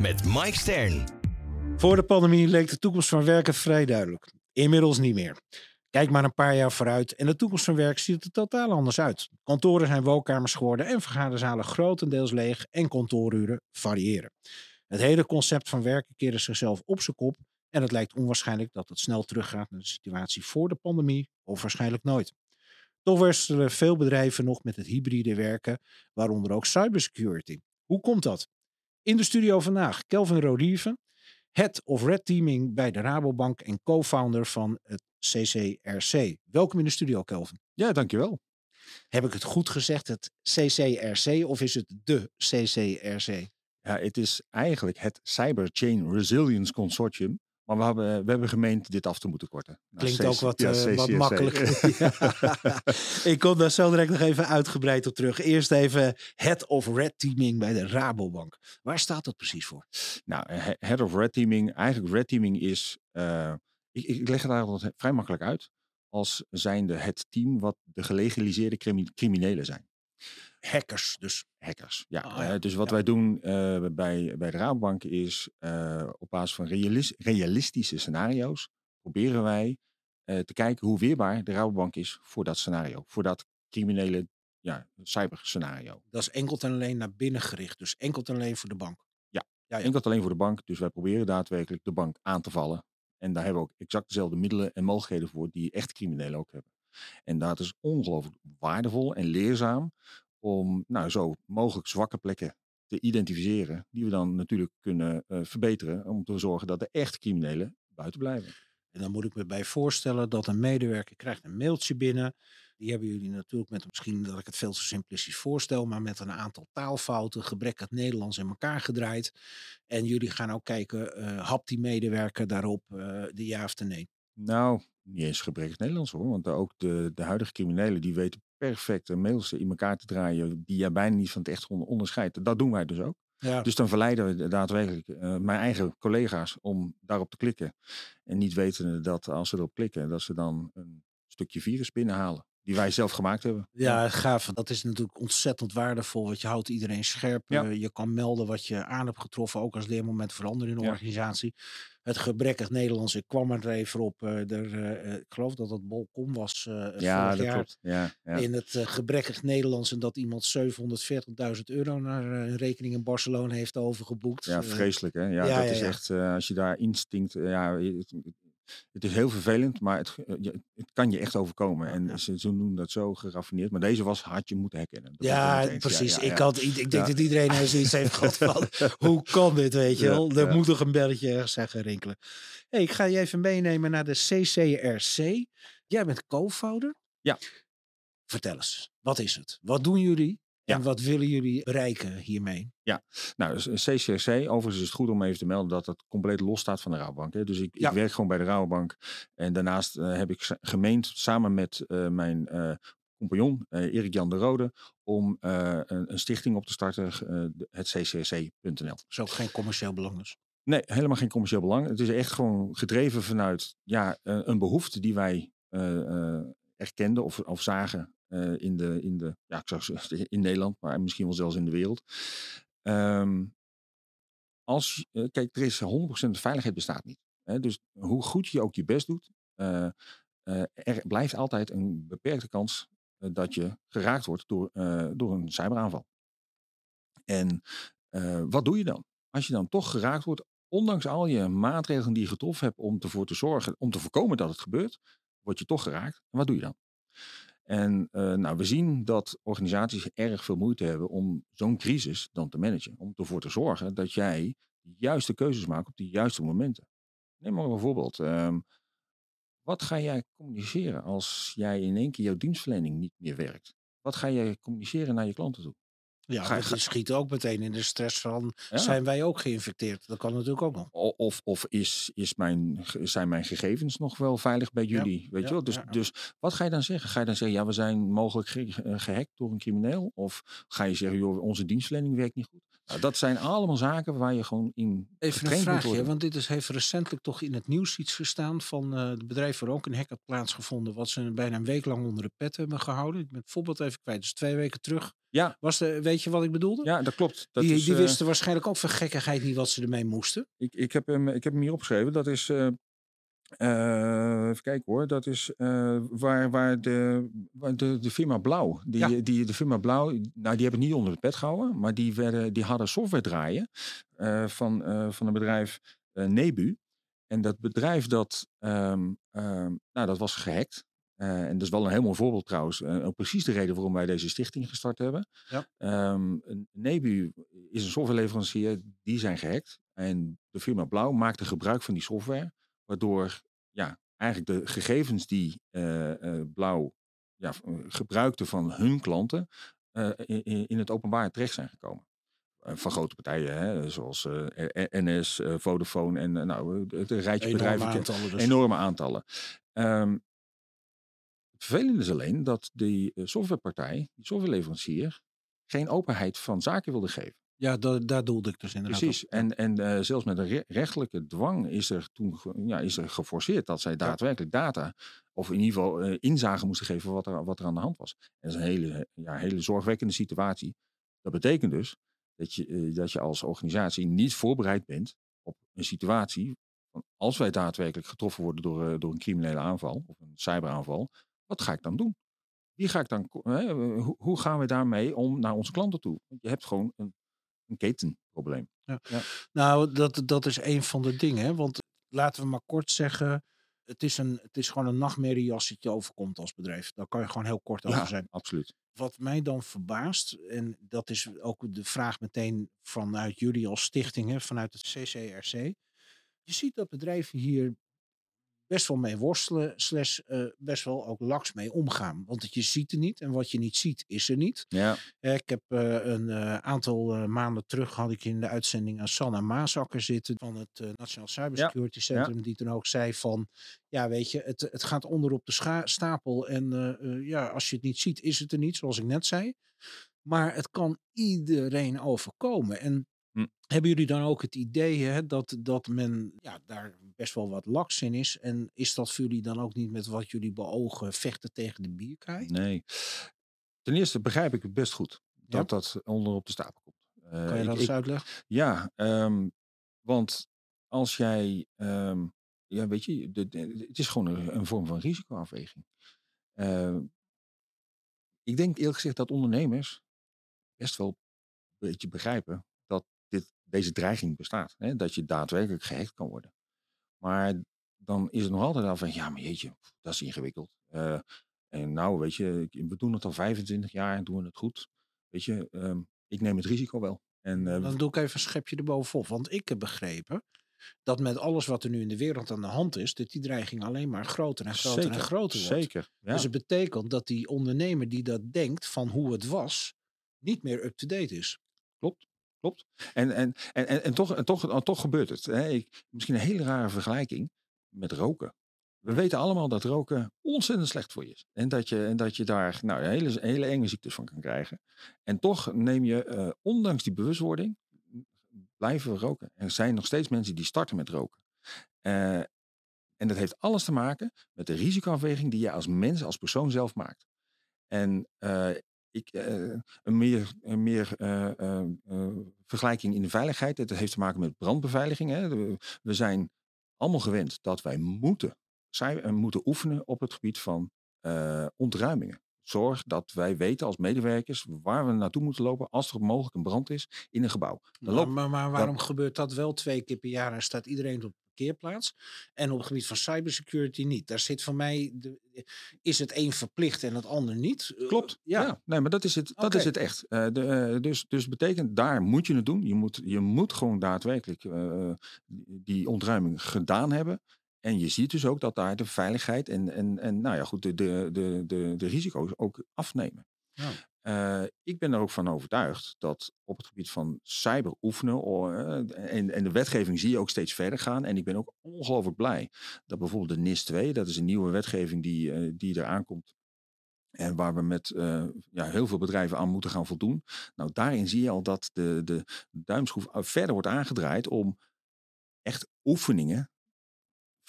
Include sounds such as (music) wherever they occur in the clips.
met Mike Stern. Voor de pandemie leek de toekomst van werken vrij duidelijk. Inmiddels niet meer. Kijk maar een paar jaar vooruit en de toekomst van werk ziet er totaal anders uit. Kantoren zijn woonkamers geworden en vergaderzalen grotendeels leeg en kantooruren variëren. Het hele concept van werken keerde zichzelf op zijn kop en het lijkt onwaarschijnlijk dat het snel teruggaat naar de situatie voor de pandemie of waarschijnlijk nooit. Toch worstelen veel bedrijven nog met het hybride werken, waaronder ook cybersecurity. Hoe komt dat? In de studio vandaag Kelvin Rodieven, Head of Red Teaming bij de Rabobank en co-founder van het CCRC. Welkom in de studio, Kelvin. Ja, dankjewel. Heb ik het goed gezegd, het CCRC, of is het de CCRC? Ja, het is eigenlijk het Cyber Chain Resilience Consortium. Maar we hebben, we hebben gemeend dit af te moeten korten. Nou, Klinkt ook wat, ja, uh, wat makkelijker. (laughs) (laughs) ik kom daar zo direct nog even uitgebreid op terug. Eerst even Head of Red Teaming bij de Rabobank. Waar staat dat precies voor? Nou, Head of Red Teaming, eigenlijk Red Teaming is, uh, ik, ik leg het eigenlijk vrij makkelijk uit, als zijnde het team wat de gelegaliseerde criminelen zijn hackers dus. Hackers, ja. Oh, dus wat wij doen uh, bij, bij de Rabobank is uh, op basis van realis realistische scenario's proberen wij uh, te kijken hoe weerbaar de Rabobank is voor dat scenario. Voor dat criminele ja, cyberscenario. Dat is enkel en alleen naar binnen gericht. Dus enkel en alleen voor de bank. Ja, ja, ja. enkel alleen voor de bank. Dus wij proberen daadwerkelijk de bank aan te vallen. En daar hebben we ook exact dezelfde middelen en mogelijkheden voor die echt criminelen ook hebben. En dat is ongelooflijk waardevol en leerzaam om nou, zo mogelijk zwakke plekken te identificeren, die we dan natuurlijk kunnen uh, verbeteren om te zorgen dat de echte criminelen buiten blijven. En dan moet ik me bij voorstellen dat een medewerker krijgt een mailtje binnen. Die hebben jullie natuurlijk met, misschien dat ik het veel te simplistisch voorstel, maar met een aantal taalfouten, gebrek aan Nederlands in elkaar gedraaid. En jullie gaan ook kijken, uh, hapt die medewerker daarop uh, de ja of de nee? Nou, niet eens gebrek Nederlands hoor. Want ook de, de huidige criminelen die weten perfect mails in elkaar te draaien die je bijna niet van het echt onderscheidt. Dat doen wij dus ook. Ja. Dus dan verleiden we daadwerkelijk uh, mijn eigen collega's om daarop te klikken. En niet wetende dat als ze erop klikken, dat ze dan een stukje virus binnenhalen. Die wij zelf gemaakt hebben. Ja, gaaf. Dat is natuurlijk ontzettend waardevol. Want je houdt iedereen scherp. Ja. Je kan melden wat je aan hebt getroffen. Ook als leermoment veranderen in de organisatie het gebrekkig Nederlands. Ik kwam er even op. Uh, er, uh, ik geloof dat het Bolcom was ja, vorig dat jaar. Klopt. Ja, ja. In het gebrekkig Nederlands. En dat iemand 740.000 euro naar een rekening in Barcelona heeft overgeboekt. Ja, vreselijk hè. Ja, ja dat is echt, als je daar instinct... Ja, het is heel vervelend, maar het, eh, het kan je echt overkomen. En ze, ze doen dat zo geraffineerd. Maar deze was had je moeten herkennen. Dat ja, precies. ik, had, ik, denk dat iedereen er zoiets heeft gehad van, (laughs) hoe kan dit, weet je wel? Er moet toch een belletje zeggen rinkelen. Hey, ik ga je even meenemen naar de CCRC. Jij bent co-founder. Ja. Vertel eens, wat is het? Wat doen jullie? En wat willen jullie bereiken hiermee? Ja, nou, CCRC, overigens is het goed om even te melden dat het compleet los staat van de Rabobank. Hè. Dus ik, ik, werk gewoon bij de Rabobank. En daarnaast uh, heb ik gemeend samen met uh, mijn uh, compagnon Erik-Jan de Rode om een, een, stichting op te starten, het ccrc.nl. Is ook geen commercieel belang dus? Nee, helemaal geen commercieel belang. Het is echt gewoon gedreven vanuit ja, een behoefte die wij erkenden of, of zagen uh, in, de, in, de, ja, ik (laughs) in Nederland, maar misschien wel zelfs in de wereld. Um, als, uh, kijk, er is 100% veiligheid bestaat niet. Hè? Dus hoe goed je ook je best doet, uh, er blijft altijd een beperkte kans dat je geraakt wordt door, door een cyberaanval. En wat doe je dan? Als je dan toch geraakt wordt, ondanks al je maatregelen die je getroffen hebt om ervoor te zorgen, om te voorkomen dat het gebeurt, word je toch geraakt. En wat doe je dan? En uh, nou, we zien dat organisaties erg veel moeite hebben om zo'n crisis dan te managen. Om ervoor te zorgen dat jij de juiste keuzes maakt op de juiste momenten. Neem maar een voorbeeld. Um, wat ga jij communiceren als jij in één keer jouw dienstverlening niet meer werkt? Wat ga jij communiceren naar je klanten toe? Ja, ga- schiet ook meteen in de stress van, Ja. zijn wij ook geïnfecteerd? Dat kan natuurlijk ook nog. Of, of is, is mijn, zijn mijn gegevens nog wel veilig bij Ja, jullie? Weet ja, je wel? Dus, dus wat ga je dan zeggen? Ga je dan zeggen, ja, we zijn mogelijk ge- eh, gehackt door een crimineel? Of ga je zeggen, joh, onze dienstverlening werkt niet goed? Nou, dat zijn allemaal zaken waar je gewoon in Even een vraagje, want dit is, heeft recentelijk toch in het nieuws iets gestaan van eh het bedrijf waar ook een hack had plaatsgevonden, wat ze bijna een week lang onder de pet hebben gehouden. Ik ben het voorbeeld even kwijt, dus twee weken terug. Ja. Was de, weet je wat ik bedoelde? Ja, dat klopt. Dat die is, die eh, wisten waarschijnlijk ook van gekkigheid niet wat ze ermee moesten. ik, ik, heb hem, ik heb hem hier opgeschreven. Dat is, eh, eh, even kijken hoor, dat is eh, waar, waar, de, waar de, de firma Blauw, die, Ja. die, de firma Blauw, nou die hebben het niet onder de pet gehouden, maar die, werden, die hadden software draaien eh, van, van een bedrijf Nebu. En dat bedrijf dat, ehm, ehm, nou, dat was gehackt. Eh, en dat is wel een heel mooi voorbeeld trouwens. ook precies de reden waarom wij deze stichting gestart hebben. Ja. Ehm, Nebu is een softwareleverancier, die zijn gehackt. En de firma Blauw maakte gebruik van die software. Waardoor ja, eigenlijk de gegevens die eh, eh, Blauw ja, eh, gebruikte van hun klanten... in, in- het openbaar terecht zijn gekomen. Van grote partijen, hè, zoals eh, NS, eh, Vodafone en nou, het, rijtje Enorme bedrijven. aantallen dus. Enorme aantallen. Ehm, het vervelende is alleen dat die softwarepartij, die softwareleverancier, geen openheid van zaken wilde geven. Ja, da- daar doelde ik dus inderdaad Precies. op. En, en eh, zelfs met een re- rechtelijke dwang is er toen ja, is er geforceerd dat zij daadwerkelijk data, of in ieder geval eh, inzage moesten geven wat er, wat er aan de hand was. En dat is een hele, ja, hele zorgwekkende situatie. Dat betekent dus dat je, eh, dat je als organisatie niet voorbereid bent op een situatie. Als wij daadwerkelijk getroffen worden door, door een criminele aanval of een cyberaanval, wat ga ik dan doen? Wie ga ik dan, hoe, hoe gaan we daarmee om naar onze klanten toe? Je hebt gewoon een, een ketenprobleem. Nou, dat, dat is een van de dingen. Want laten we maar kort zeggen. Het is, een, het is gewoon een nachtmerrie als het je overkomt als bedrijf. Daar kan je gewoon heel kort over Ja, zijn. absoluut. Wat mij dan verbaast, en dat is ook de vraag meteen vanuit jullie als stichting, hè, vanuit het CCRC. Je ziet dat bedrijven hier best wel mee worstelen, slash eh, best wel ook laks mee omgaan. Want je ziet er niet en wat je niet ziet, is er niet. Ja, Eh, Ik heb eh, een aantal maanden terug had ik in de uitzending aan Sanna Maasakker zitten van het Nationaal Cybersecurity Centrum, die toen ook zei van, ja weet je, het, het gaat onder op de stapel en ja, als je het niet ziet, is het er niet, zoals ik net zei. Maar het kan iedereen overkomen. En Hm. hebben jullie dan ook het idee hè, dat, dat men ja, daar best wel wat laks in is? En is dat voor jullie dan ook niet met wat jullie beogen vechten tegen de bierkaai? nee. Ten eerste begrijp ik het best goed dat dat onder op de stapel komt. Eh, Kan je dat ik- eens uitleggen? Ja, ehm, want als jij, ehm, ja, weet je, de, de- het is gewoon een, een vorm van risicoafweging. Eh, ik denk eerlijk gezegd dat ondernemers best wel een beetje begrijpen deze dreiging bestaat. Hè? Dat je daadwerkelijk gehackt kan worden. Maar dan is het nog altijd al van, ja, maar jeetje, dat is ingewikkeld. Eh, en nou, weet je, we doen het al 25 jaar en doen we het goed. Weet je, ehm, ik neem het risico wel. En, eh, Dan doe ik even een schepje erbovenop. Want ik heb begrepen dat met alles wat er nu in de wereld aan de hand is, dat die dreiging alleen maar groter en groter en groter wordt. Zeker. Ja. Dus het betekent dat die ondernemer die dat denkt van hoe het was, niet meer up-to-date is. Klopt, klopt. En, en, en, en, toch, en, toch, en toch gebeurt het. Hè. Ik, misschien een hele rare vergelijking met roken. We weten allemaal dat roken ontzettend slecht voor je is. En dat je, en dat je daar nou, hele, hele enge ziektes van kan krijgen. En toch neem je, eh, ondanks die bewustwording, blijven we roken. Er zijn nog steeds mensen die starten met roken. Eh, en dat heeft alles te maken met de risicoafweging die je als mens, als persoon zelf maakt. En eh, ik, eh, een meer, een meer eh, eh, vergelijking in de veiligheid. Het heeft te maken met brandbeveiliging. Hè. We zijn allemaal gewend dat wij moeten, zij, moeten oefenen op het gebied van ontruimingen. Zorg dat wij weten als medewerkers waar we naartoe moeten lopen als er mogelijk een brand is in een gebouw. Dan Maar, maar, maar waarom gebeurt dat wel twee keer per jaar en staat iedereen op parkeerplaats? En op het gebied van cybersecurity niet. Daar zit voor mij, de, is het een verplicht en het ander niet? Eh, Klopt. Ja. Ja. nee, maar dat is het, dat is het echt. Eh, de, eh, dus, dus betekent, daar moet je het doen. Je moet, je moet gewoon daadwerkelijk die ontruiming gedaan hebben. En je ziet dus ook dat daar de veiligheid en, en, en nou ja, goed, de, de, de, de, de risico's ook afnemen. Ja. Eh, ik ben er ook van overtuigd dat op het gebied van cyber oefenen eh, en, en de wetgeving zie je ook steeds verder gaan. En ik ben ook ongelooflijk blij dat bijvoorbeeld de NIS 2, dat is een nieuwe wetgeving die, eh, die eraan komt. En waar we met ja, heel veel bedrijven aan moeten gaan voldoen. Nou, daarin zie je al dat de, de duimschroef verder wordt aangedraaid om echt oefeningen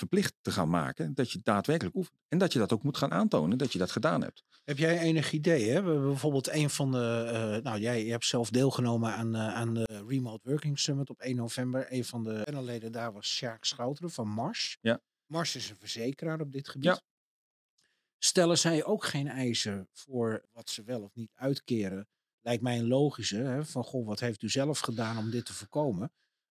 verplicht te gaan maken. Dat je daadwerkelijk oefent. En dat je dat ook moet gaan aantonen dat je dat gedaan hebt. Heb jij enig idee? Hè? We hebben bijvoorbeeld een van de. eh, nou, jij je hebt zelf deelgenomen aan, eh, aan de Remote Working Summit op 1 november. Een van de panelleden daar was Sjaak Schouteren van Mars. Ja. Mars is een verzekeraar op dit gebied. Ja. Stellen zij ook geen eisen voor wat ze wel of niet uitkeren? Lijkt mij een logische. Hè? Van goh, wat heeft u zelf gedaan om dit te voorkomen?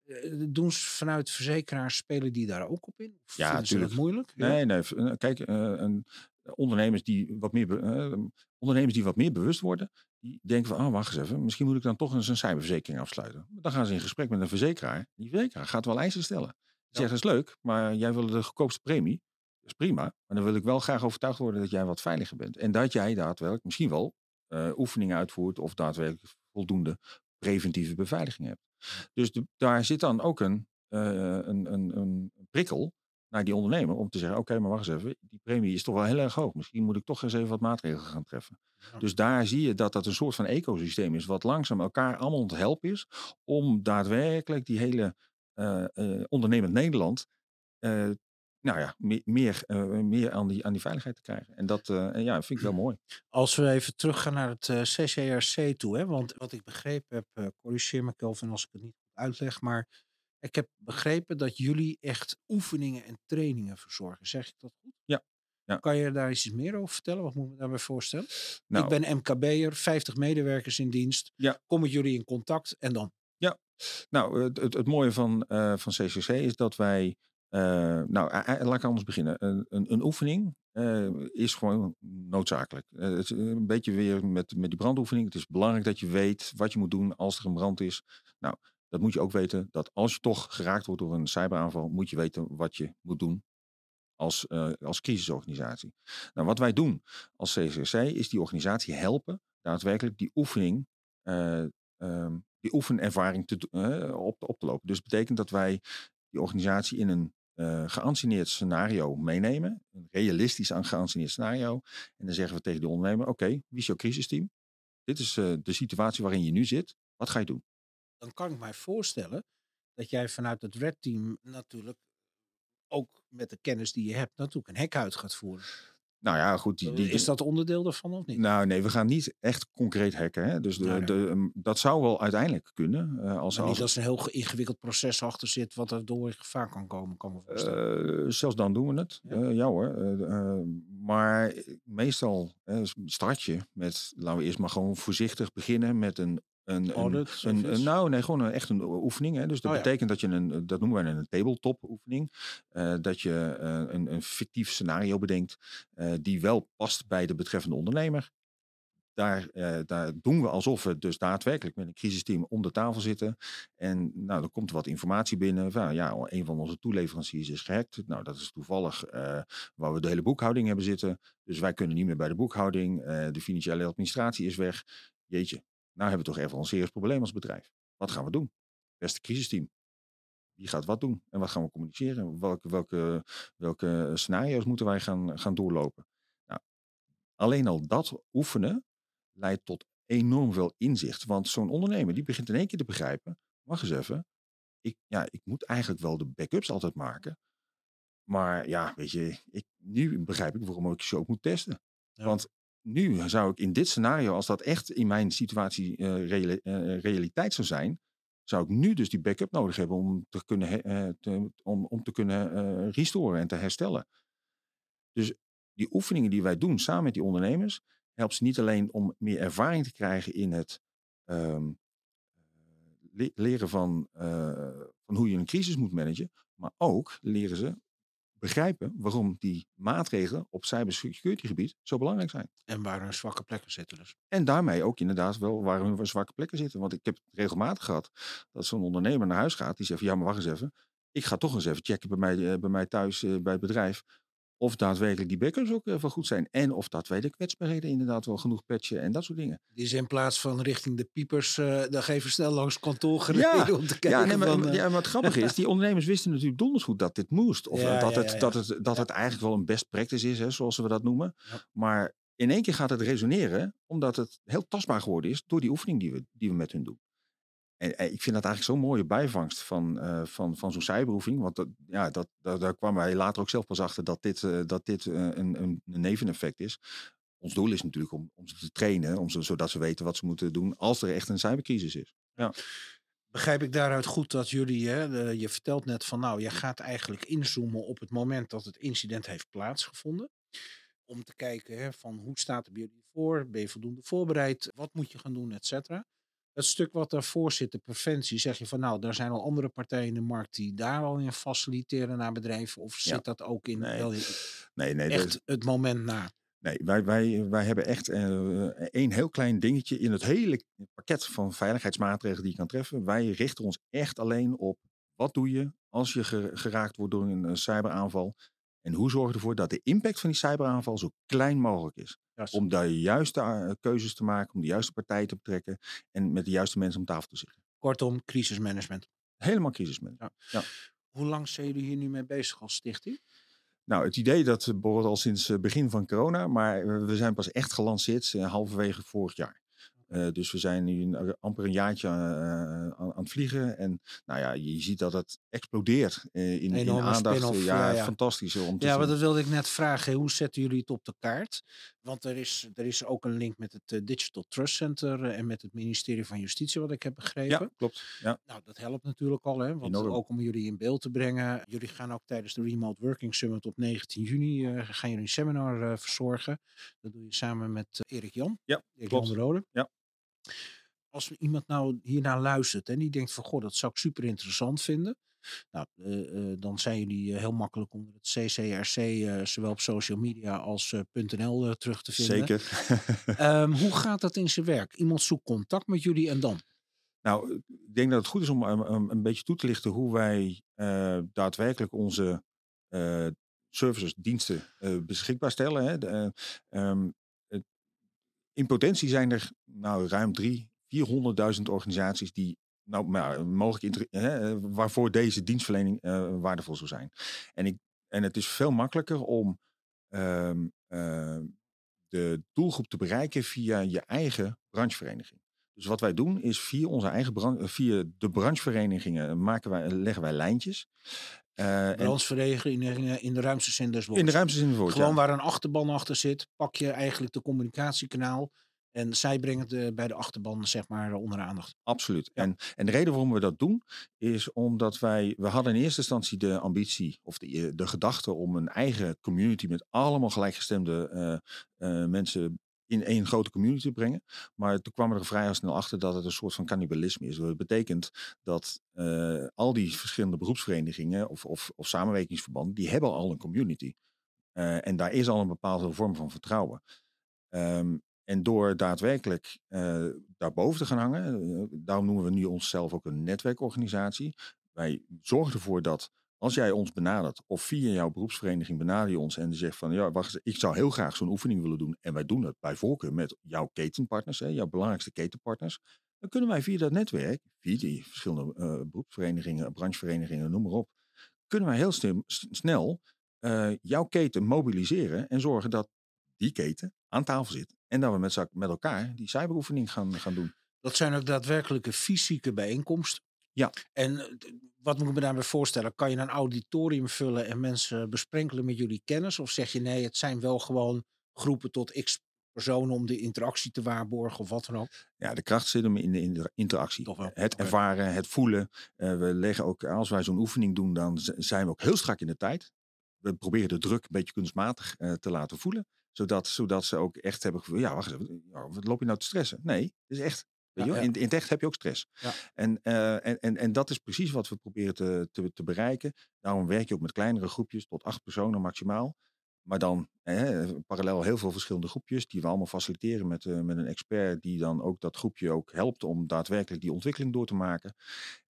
Eh, doen ze vanuit verzekeraars, spelen die daar ook op in? Of Ja, vinden ze dat tuurlijk. moeilijk? Ja. Nee, nee. eh, Kijk, eh, een, ondernemers, die wat meer be- eh, ondernemers die wat meer bewust worden, die denken van, oh, wacht eens even, misschien moet ik dan toch eens een cyberverzekering afsluiten. Dan gaan ze in gesprek met een verzekeraar. Die verzekeraar gaat wel eisen stellen. Die zegt, dat is leuk, maar jij wil de goedkoopste premie. Dat is prima, maar dan wil ik wel graag overtuigd worden dat jij wat veiliger bent. En dat jij daadwerkelijk misschien wel eh, oefeningen uitvoert of daadwerkelijk voldoende preventieve beveiliging hebt. Dus de- daar zit dan ook een, eh, een, een, een prikkel naar die ondernemer om te zeggen: Oké, maar wacht eens even, die premie is toch wel heel erg hoog. Misschien moet ik toch eens even wat maatregelen gaan treffen. Ja. Dus daar zie je dat dat een soort van ecosysteem is, wat langzaam elkaar allemaal aan het helpen is om daadwerkelijk die hele eh, eh, ondernemend Nederland. Nou ja, meer, meer, eh, meer aan, die, aan die veiligheid te krijgen. En dat eh, ja, vind ik wel (clears throat) mooi. Als we even teruggaan naar het eh, CCRC toe, hè, want wat ik begrepen heb, corrigeer me Kelvin als ik het niet uitleg, maar ik heb begrepen dat jullie echt oefeningen en trainingen verzorgen. Zeg ik dat goed? Ja, ja. Kan je daar iets meer over vertellen? Wat moet ik me daarbij voorstellen? Nou, ik ben MKB'er, 50 medewerkers in dienst. Ja. Kom met jullie in contact en dan? Nou, het, het, het mooie van, van CCC is dat wij. Eh, nou, laat ik anders beginnen. Een, een, een oefening eh, is gewoon noodzakelijk. Eh, een beetje weer met, met die brandoefening. Het is belangrijk dat je weet wat je moet doen als er een brand is. Nou, dat moet je ook weten. Dat als je toch geraakt wordt door een cyberaanval, moet je weten wat je moet doen als, als crisisorganisatie. Nou, wat wij doen als CCC is die organisatie helpen daadwerkelijk die oefening eh, ehm, die oefenervaring te, op, op te lopen. Dus betekent dat wij die organisatie in een geanceneerd scenario meenemen. Een realistisch aan scenario. En dan zeggen we tegen de ondernemer, oké, wie is jouw crisisteam? Dit is eh, de situatie waarin je nu zit. Wat ga je doen? Dan kan ik mij voorstellen dat jij vanuit het Red Team natuurlijk ook met de kennis die je hebt natuurlijk een hek uit gaat voeren. Nou ja, goed. Die, die, Is dat onderdeel daarvan of niet? Nou nee, we gaan niet echt concreet hacken. Hè? Dus de, nee. de, um, dat zou wel uiteindelijk kunnen. eh, als, Maar niet als, er een heel ge- ingewikkeld proces achter zit, wat er door in gevaar kan komen, kan. Eh, zelfs dan doen we het. Ja. Ja, ja hoor. Eh, eh, maar meestal eh, start je met, laten we eerst maar gewoon voorzichtig beginnen met een. Een, nou, nee, gewoon een, echt een oefening. Hè. Dus dat Oh ja. betekent dat je een, dat noemen wij een tabletop oefening. eh, dat je eh, een, een fictief scenario bedenkt eh, die wel past bij de betreffende ondernemer. Daar, eh, daar doen we alsof we dus daadwerkelijk met een crisisteam om de tafel zitten. En nou, dan komt er wat informatie binnen. Van, ja, een van onze toeleveranciers is gehackt. Nou, dat is toevallig eh, waar we de hele boekhouding hebben zitten. Dus wij kunnen niet meer bij de boekhouding. Eh, de financiële administratie is weg. Jeetje, nou hebben we toch even een serieus probleem als bedrijf. Wat gaan we doen? Beste crisisteam. Wie gaat wat doen? En wat gaan we communiceren? Welke, welke, welke scenario's moeten wij gaan, gaan doorlopen? Nou, alleen al dat oefenen leidt tot enorm veel inzicht. Want zo'n ondernemer die begint in één keer te begrijpen. Wacht eens even. Ik, ja, ik moet eigenlijk wel de backups altijd maken. Maar ja, weet je, ik, nu begrijp ik waarom ik ze ook moet testen. Ja. Want nu zou ik in dit scenario, als dat echt in mijn situatie eh, eh, realiteit zou zijn, zou ik nu dus die backup nodig hebben om te kunnen, eh, om, om te kunnen restoren en te herstellen. Dus die oefeningen die wij doen samen met die ondernemers, helpt ze niet alleen om meer ervaring te krijgen in het ehm, le- leren van, van hoe je een crisis moet managen, maar ook leren ze begrijpen waarom die maatregelen op cybersecurity gebied zo belangrijk zijn. En waar hun zwakke plekken zitten dus. En daarmee ook inderdaad wel waar hun zwakke plekken zitten. Want ik heb het regelmatig gehad dat zo'n ondernemer naar huis gaat. Die zegt, van, ja maar wacht eens even. Ik ga toch eens even checken bij mij, eh, bij mij thuis, eh, bij het bedrijf. Of daadwerkelijk die backups ook wel goed zijn. En of daadwerkelijk kwetsbaarheden inderdaad wel genoeg patchen en dat soort dingen. Dus in plaats van richting de piepers, uh, dan geven snel langs kantoor gereden om te kijken. Ja, nee, maar, van, uh... ja, maar het grappige is, (laughs) die ondernemers wisten natuurlijk donders goed dat dit moest. Of ja, dat, ja, het, dat, het, dat het eigenlijk wel een best practice is, hè, zoals we dat noemen. Maar in één keer gaat het resoneren, omdat het heel tastbaar geworden is door die oefening die we, die we met hun doen. En, ik vind dat eigenlijk zo'n mooie bijvangst van, uh, van, van zo'n cyberoefening. Want dat, ja, dat, dat, daar kwamen wij later ook zelf pas achter dat dit, uh, dat dit uh, een, een, neveneffect is. Ons doel is natuurlijk om, om ze te trainen, om ze, zodat ze weten wat ze moeten doen als er echt een cybercrisis is. Ja. Begrijp ik daaruit goed dat jullie, hè, de, je vertelt net van nou, je gaat eigenlijk inzoomen op het moment dat het incident heeft plaatsgevonden. Om te kijken hè, van hoe staat het bij jullie voor, ben je voldoende voorbereid, wat moet je gaan doen, et cetera. Het stuk wat daarvoor zit, de preventie, zeg je van nou, daar zijn al andere partijen in de markt die daar al in faciliteren naar bedrijven. Of zit Ja. dat ook in Nee. Nee, nee, echt het moment na? nee wij, wij, wij hebben echt eh, één heel klein dingetje in het hele pakket van veiligheidsmaatregelen die je kan treffen. Wij richten ons echt alleen op wat doe je als je ge- geraakt wordt door een cyberaanval. En hoe zorg je ervoor dat de impact van die cyberaanval zo klein mogelijk is. Om daar de juiste eh, keuzes te maken, om de juiste partijen te betrekken en met de juiste mensen om tafel te zitten. Kortom, crisismanagement. Helemaal crisismanagement. Hoe lang zijn jullie hier nu mee bezig als stichting? Nou, het idee dat borrelt al sinds het begin van corona, maar eh, we zijn pas echt gelanceerd eh, halverwege vorig jaar. Eh, dus we zijn nu een- amper een jaartje eh, aan, aan het vliegen. En nou ja, je ziet dat het explodeert eh, in, in Enorme aandacht. ja, ja, ja. fantastisch om te Ja, zien. maar dat wilde ik net vragen. Hoe zetten jullie het op de kaart? Want er is, er is ook een link met het eh, Digital Trust Center eh, en met het ministerie van Justitie, wat ik heb begrepen. Ja, klopt. Ja. Nou, dat helpt natuurlijk al, hè? Want Enorm. ook om jullie in beeld te brengen. Jullie gaan ook tijdens de Remote Working Summit op 19 juni eh, gaan jullie een seminar verzorgen. Dat doe je samen met Erik Jan. Ja, Erik klopt. Jan de Rode. Ja. Als iemand nou hiernaar luistert en die denkt van, goh, dat zou ik super interessant vinden. Nou, eh, eh, dan zijn jullie eh, heel makkelijk onder het CCRC, zowel op social media als .nl terug te vinden. Zeker. Ehm, hoe (laughs) gaat dat in zijn werk? Iemand zoekt contact met jullie en dan? Nou, ik denk dat het goed is om um, een beetje toe te lichten hoe wij daadwerkelijk onze eh, services, diensten beschikbaar stellen. Hè. De, eh, ehm, het- in potentie zijn er nou, ruim drie, 400.000 organisaties die nou, maar, mogelijk hè, waarvoor deze dienstverlening eh, waardevol zou zijn. En, ik, en het is veel makkelijker om ehm, eh, de doelgroep te bereiken via je eigen branchevereniging. Dus wat wij doen is via onze eigen via de brancheverenigingen maken wij, leggen wij lijntjes. En Brandsverenigingen in de ruimste zin des woords. in de woord. Gewoon ja. waar een achterban achter zit, pak je eigenlijk de communicatiekanaal. En zij brengen het bij de achterban, zeg maar, onder de aandacht. Absoluut. Ja. En, en de reden waarom we dat doen, is omdat wij, we hadden in eerste instantie de ambitie of de, de gedachte om een eigen community met allemaal gelijkgestemde eh, eh, mensen in één grote community te brengen. Maar toen kwamen we er vrij snel achter dat het een soort van cannibalisme is. Dat betekent dat eh, al die verschillende beroepsverenigingen of, of, of samenwerkingsverbanden, die hebben al een community. En daar is al een bepaalde vorm van vertrouwen. Ehm, en door daadwerkelijk eh, daarboven te gaan hangen, eh, daarom noemen we nu onszelf ook een netwerkorganisatie. Wij zorgen ervoor dat als jij ons benadert of via jouw beroepsvereniging benader je ons en die zegt van ja, wacht ik zou heel graag zo'n oefening willen doen en wij doen het bij voorkeur met jouw ketenpartners, hè, jouw belangrijkste ketenpartners, dan kunnen wij via dat netwerk, via die verschillende eh, beroepsverenigingen, brancheverenigingen, noem maar op, kunnen wij heel snel jouw keten mobiliseren en zorgen dat die keten aan tafel zit. En dat we met, met elkaar die cyberoefening gaan, gaan doen. Dat zijn ook daadwerkelijke fysieke bijeenkomsten. Ja. En eh, wat moet ik me daarbij voorstellen? Kan je een auditorium vullen en mensen besprenkelen met jullie kennis? Of zeg je nee, het zijn wel gewoon groepen tot x personen om de interactie te waarborgen of wat dan ook? Ja, de kracht zit hem in de, in de interactie. Toch wel, Het ervaren, het voelen. Eh, we leggen ook, als wij zo'n oefening doen, dan zijn we ook heel strak in de tijd. We proberen de druk een beetje kunstmatig eh, te laten voelen. Zodat, zodat ze ook echt hebben gevoeld, ja, wacht ja, wat loop je nou te stressen? Nee, het is echt. Weet Ja, je wel, ja. In, in het echt heb je ook stress. Ja. En, eh, en, en, en dat is precies wat we proberen te, te, te bereiken. Daarom werk je ook met kleinere groepjes, tot acht personen maximaal. Maar dan eh, parallel heel veel verschillende groepjes die we allemaal faciliteren met, eh, met een expert die dan ook dat groepje ook helpt om daadwerkelijk die ontwikkeling door te maken.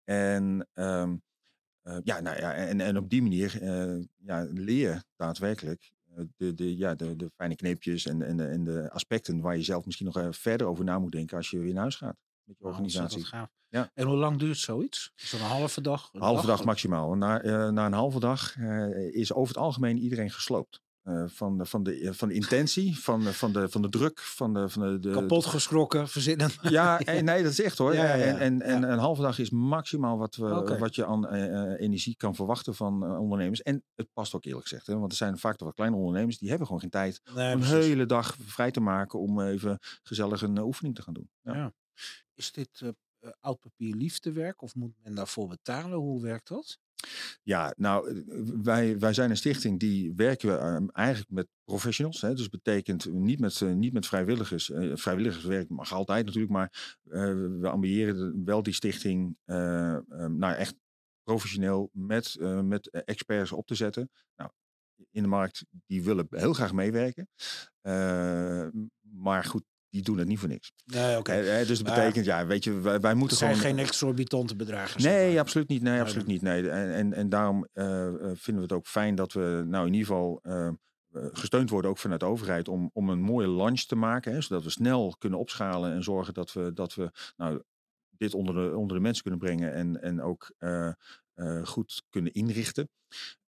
En ehm, eh, ja, nou ja, en, en op die manier eh, ja, leer daadwerkelijk de, de, ja, de, de fijne kneepjes en, en, de, en de aspecten waar je zelf misschien nog eh, verder over na moet denken als je weer naar huis gaat met je organisatie. gaaf. Ja. En hoe lang duurt zoiets? Is dat een halve dag? Een Halve dag maximaal. Na, eh, na een halve dag eh, is over het algemeen iedereen gesloopt. Eh, van, de- van, de, van de intentie, van, de- van, de, van de druk, van de, van de, de, Kapot geschrokken, verzinnen. (laughs) Ja, eh, nee, dat is echt hoor. Ja, ja, ja. En, en, en een halve dag is maximaal wat, we, wat je aan eh, eh, energie kan verwachten van eh, ondernemers. En het past ook eerlijk gezegd. Hè? Want er zijn vaak toch wat kleine ondernemers die hebben gewoon geen tijd Nee, om een hele dag vrij te maken om even gezellig een eh, oefening te gaan doen. Ja. Is dit eh, eh, oud papier liefdewerk of moet men daarvoor betalen? Hoe werkt dat? Ja, nou, eh, wij, wij zijn een stichting die werken eh, eigenlijk met professionals. Hè, dus betekent niet met, eh, niet met vrijwilligers. Eh, vrijwilligerswerk mag altijd natuurlijk, maar eh, we ambiëren wel die stichting eh, eh, nou echt professioneel met, eh, met experts op te zetten. Nou, in de markt, die willen heel graag meewerken. Eh, maar goed, die doen het niet voor niks. Nee, oké. Dus dat Maar- betekent, ja, weet je, wij, wij moeten zijn gewoon... geen exorbitante bedragen. Nee, maar. absoluut niet. Nee, absoluut niet. Nee. En, en, en daarom eh, eh, vinden we het ook fijn dat we nou in ieder geval eh, gesteund worden ook vanuit de overheid om, om een mooie launch te maken. Hè, zodat we snel kunnen opschalen en zorgen dat we, dat we nou, dit onder de, onder de mensen kunnen brengen en, en ook goed kunnen inrichten.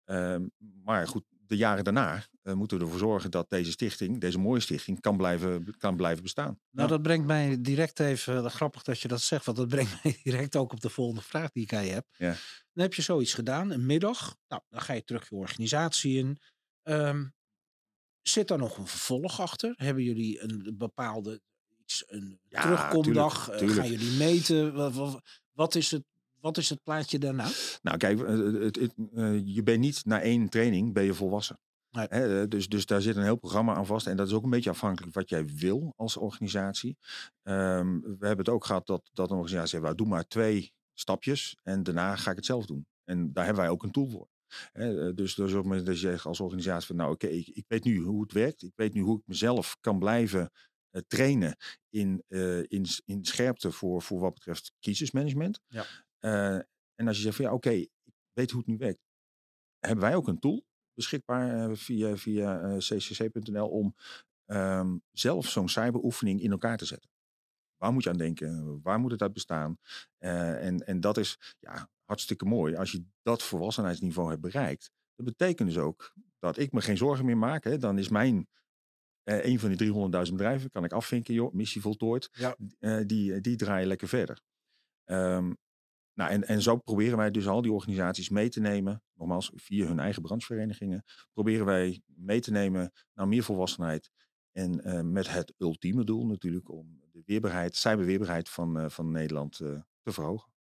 Ehm, maar goed, de jaren daarna eh, moeten we ervoor zorgen dat deze stichting, deze mooie stichting, kan blijven, kan blijven bestaan. Nou, Ja. dat brengt mij direct even, eh, grappig dat je dat zegt, want dat (laughs) brengt mij direct ook op de volgende vraag die ik aan je heb. Ja. Dan heb je zoiets gedaan, een middag. Nou, dan ga je terug je organisatie in. Ehm, zit daar nog een vervolg achter? Hebben jullie een bepaalde iets, een Ja, terugkomdag? tuurlijk, Eh, tuurlijk. gaan jullie meten? Wat, wat, wat is het, wat is het plaatje daarna? Nou, kijk, eh, het, het, eh, je bent niet na één training ben je volwassen. Nee. Hè, eh, dus, dus daar zit een heel programma aan vast. En dat is ook een beetje afhankelijk wat jij wil als organisatie. Ehm, we hebben het ook gehad dat, dat een organisatie zei, "Nou, doe maar twee stapjes en daarna ga ik het zelf doen. En daar hebben wij ook een tool voor. Eh, dus, dus op het dat je zegt als organisatie van nou oké, ik, ik weet nu hoe het werkt. Ik weet nu hoe ik mezelf kan blijven eh, trainen in, eh, in, in scherpte voor, voor wat betreft crisismanagement. Ja. Eh, en als je zegt van ja oké, ik weet hoe het nu werkt. Hebben wij ook een tool beschikbaar eh, via, via eh, ccc.nl om ehm, zelf zo'n cyberoefening in elkaar te zetten. Waar moet je aan denken? Waar moet het uit bestaan? En, en dat is ja, hartstikke mooi. Als je dat volwassenheidsniveau hebt bereikt, dat betekent dus ook dat ik me geen zorgen meer maak. Hè. Dan is mijn, een van die 300.000 bedrijven, kan ik afvinken, joh, missie voltooid. Ja. Die, die draaien lekker verder. Ehm, nou, en, en zo proberen wij dus al die organisaties mee te nemen, nogmaals via hun eigen brancheverenigingen, proberen wij mee te nemen naar meer volwassenheid. En eh, met het ultieme doel natuurlijk om de weerbaarheid, cyberweerbaarheid van, eh, van Nederland eh, te verhogen.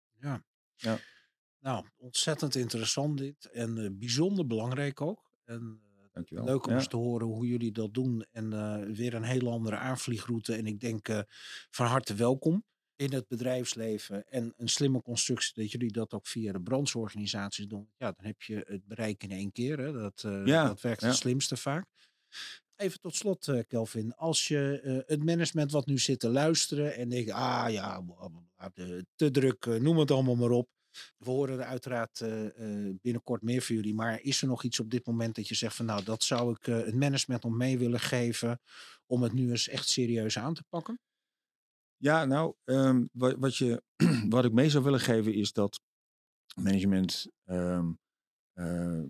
Nou, ontzettend interessant dit. En bijzonder belangrijk ook. En Dankjewel. Leuk om Ja. eens te horen hoe jullie dat doen. En weer een hele andere aanvliegroute. En ik denk van harte welkom in het bedrijfsleven. En een slimme constructie dat jullie dat ook via de brancheorganisaties doen. Ja, dan heb je het bereik in één keer. Hè. Dat, eh, Ja, dat werkt ja. het slimste vaak. Even tot slot, eh, Kelvin. Als je eh, het management wat nu zit te luisteren en denkt, ah ja, te druk, noem het allemaal maar op. We horen er uiteraard binnenkort meer van jullie. Maar is er nog iets op dit moment dat je zegt van nou, dat zou ik het management nog mee willen geven om het nu eens echt serieus aan te pakken? Ja, nou, ehm, wat, wat, je, (clears throat) wat ik mee zou willen geven is dat management ehm, eh,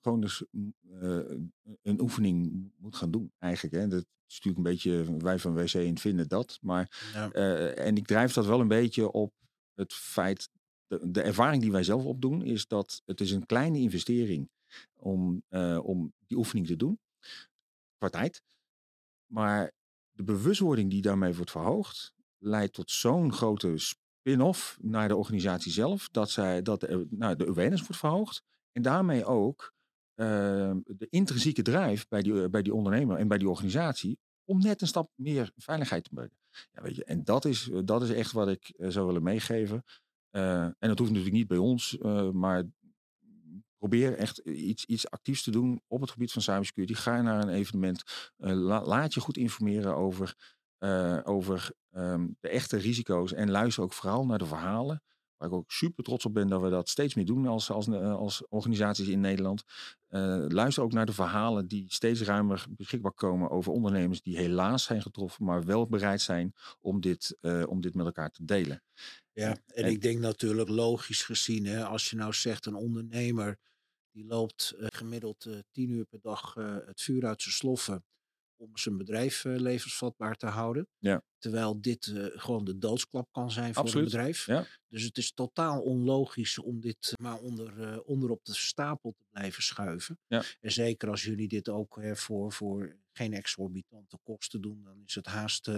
gewoon dus mm, eh, een oefening moet gaan doen, eigenlijk. Hè. Dat is natuurlijk een beetje, wij van WC in vinden dat. Maar, Ja. eh, en ik drijf dat wel een beetje op het feit, de, de ervaring die wij zelf opdoen, is dat het is een kleine investering om, om die oefening te doen, qua tijd. Maar de bewustwording die daarmee wordt verhoogd, leidt tot zo'n grote spin-off naar de organisatie zelf, dat, zij, dat de, nou, de awareness wordt verhoogd. En daarmee ook ehm, de intrinsieke drive bij die, bij die ondernemer en bij die organisatie om net een stap meer veiligheid te brengen. Ja, weet je, en dat is, dat is echt wat ik eh, zou willen meegeven. Eh, en dat hoeft natuurlijk niet bij ons, eh, maar probeer echt iets, iets actiefs te doen op het gebied van cybersecurity. Ga naar een evenement. eh, la- laat je goed informeren over, eh, over ehm, de echte risico's. En luister ook vooral naar de verhalen waar ik ook super trots op ben dat we dat steeds meer doen als, als, als organisaties in Nederland. luister ook naar de verhalen die steeds ruimer beschikbaar komen over ondernemers die helaas zijn getroffen, maar wel bereid zijn om dit, om dit met elkaar te delen. Ja, en, ik denk natuurlijk logisch gezien, hè, als je nou zegt een ondernemer die loopt gemiddeld tien uur per dag het vuur uit zijn sloffen om zijn bedrijf levensvatbaar te houden. Ja. Terwijl dit uh, gewoon de doodsklap kan zijn voor Absoluut. een bedrijf. Ja. Dus het is totaal onlogisch om dit maar onder, uh, onder op de stapel te blijven schuiven. Ja. En zeker als jullie dit ook voor, voor geen exorbitante kosten doen, dan is het haast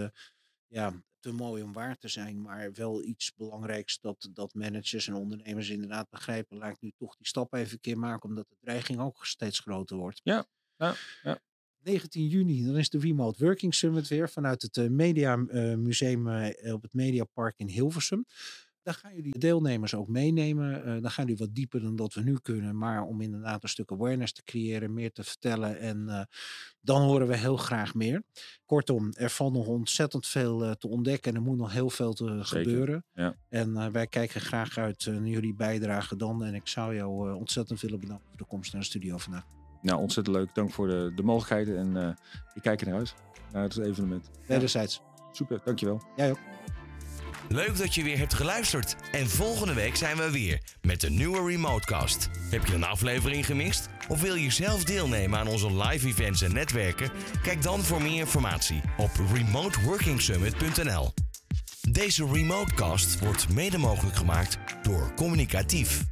ja, te mooi om waar te zijn. Maar wel iets belangrijks dat, dat managers en ondernemers inderdaad begrijpen. Laat ik nu toch die stap even een keer maken, omdat de dreiging ook steeds groter wordt. Ja, ja, ja. 19 juni, dan is de Remote Working Summit weer vanuit het uh, Media uh, Museum uh, op het Mediapark in Hilversum. Daar gaan jullie de deelnemers ook meenemen. dan gaan jullie wat dieper dan dat we nu kunnen. Maar om inderdaad een stuk awareness te creëren, meer te vertellen. En dan horen we heel graag meer. Kortom, er valt nog ontzettend veel te ontdekken. En er moet nog heel veel te gebeuren. Ja. En wij kijken graag uit naar jullie bijdrage dan. En ik zou jou ontzettend willen bedanken voor de komst naar de studio vandaag. Nou, ontzettend leuk. Dank voor de, de mogelijkheden. En ik kijk er naar uit. Naar het evenement. Wederzijds. Ja. Super, dankjewel. Jij ook. Leuk dat je weer hebt geluisterd. En volgende week zijn we weer met een nieuwe Remotecast. Heb je een aflevering gemist? Of wil je zelf deelnemen aan onze live events en netwerken? Kijk dan voor meer informatie op remoteworkingsummit.nl. Deze Remotecast wordt mede mogelijk gemaakt door Communicatief.